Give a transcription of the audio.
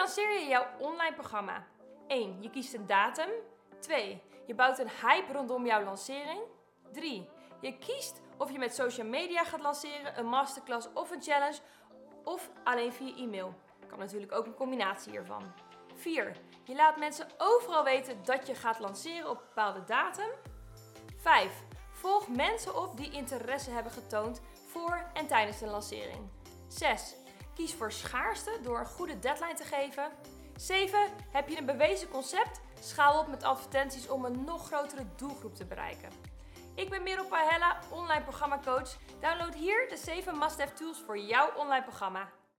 lanceer je jouw online programma? 1. Je kiest een datum. 2. Je bouwt een hype rondom jouw lancering. 3. Je kiest of je met social media gaat lanceren, een masterclass of een challenge, of alleen via e-mail. Kan natuurlijk ook een combinatie hiervan. 4. Je laat mensen overal weten dat je gaat lanceren op een bepaalde datum. 5. Volg mensen op die interesse hebben getoond voor en tijdens de lancering. 6. Kies voor schaarste door een goede deadline te geven. 7. Heb je een bewezen concept? Schaal op met advertenties om een nog grotere doelgroep te bereiken. Ik ben Merel Pahella, online programmacoach. Download hier de 7 must-have tools voor jouw online programma.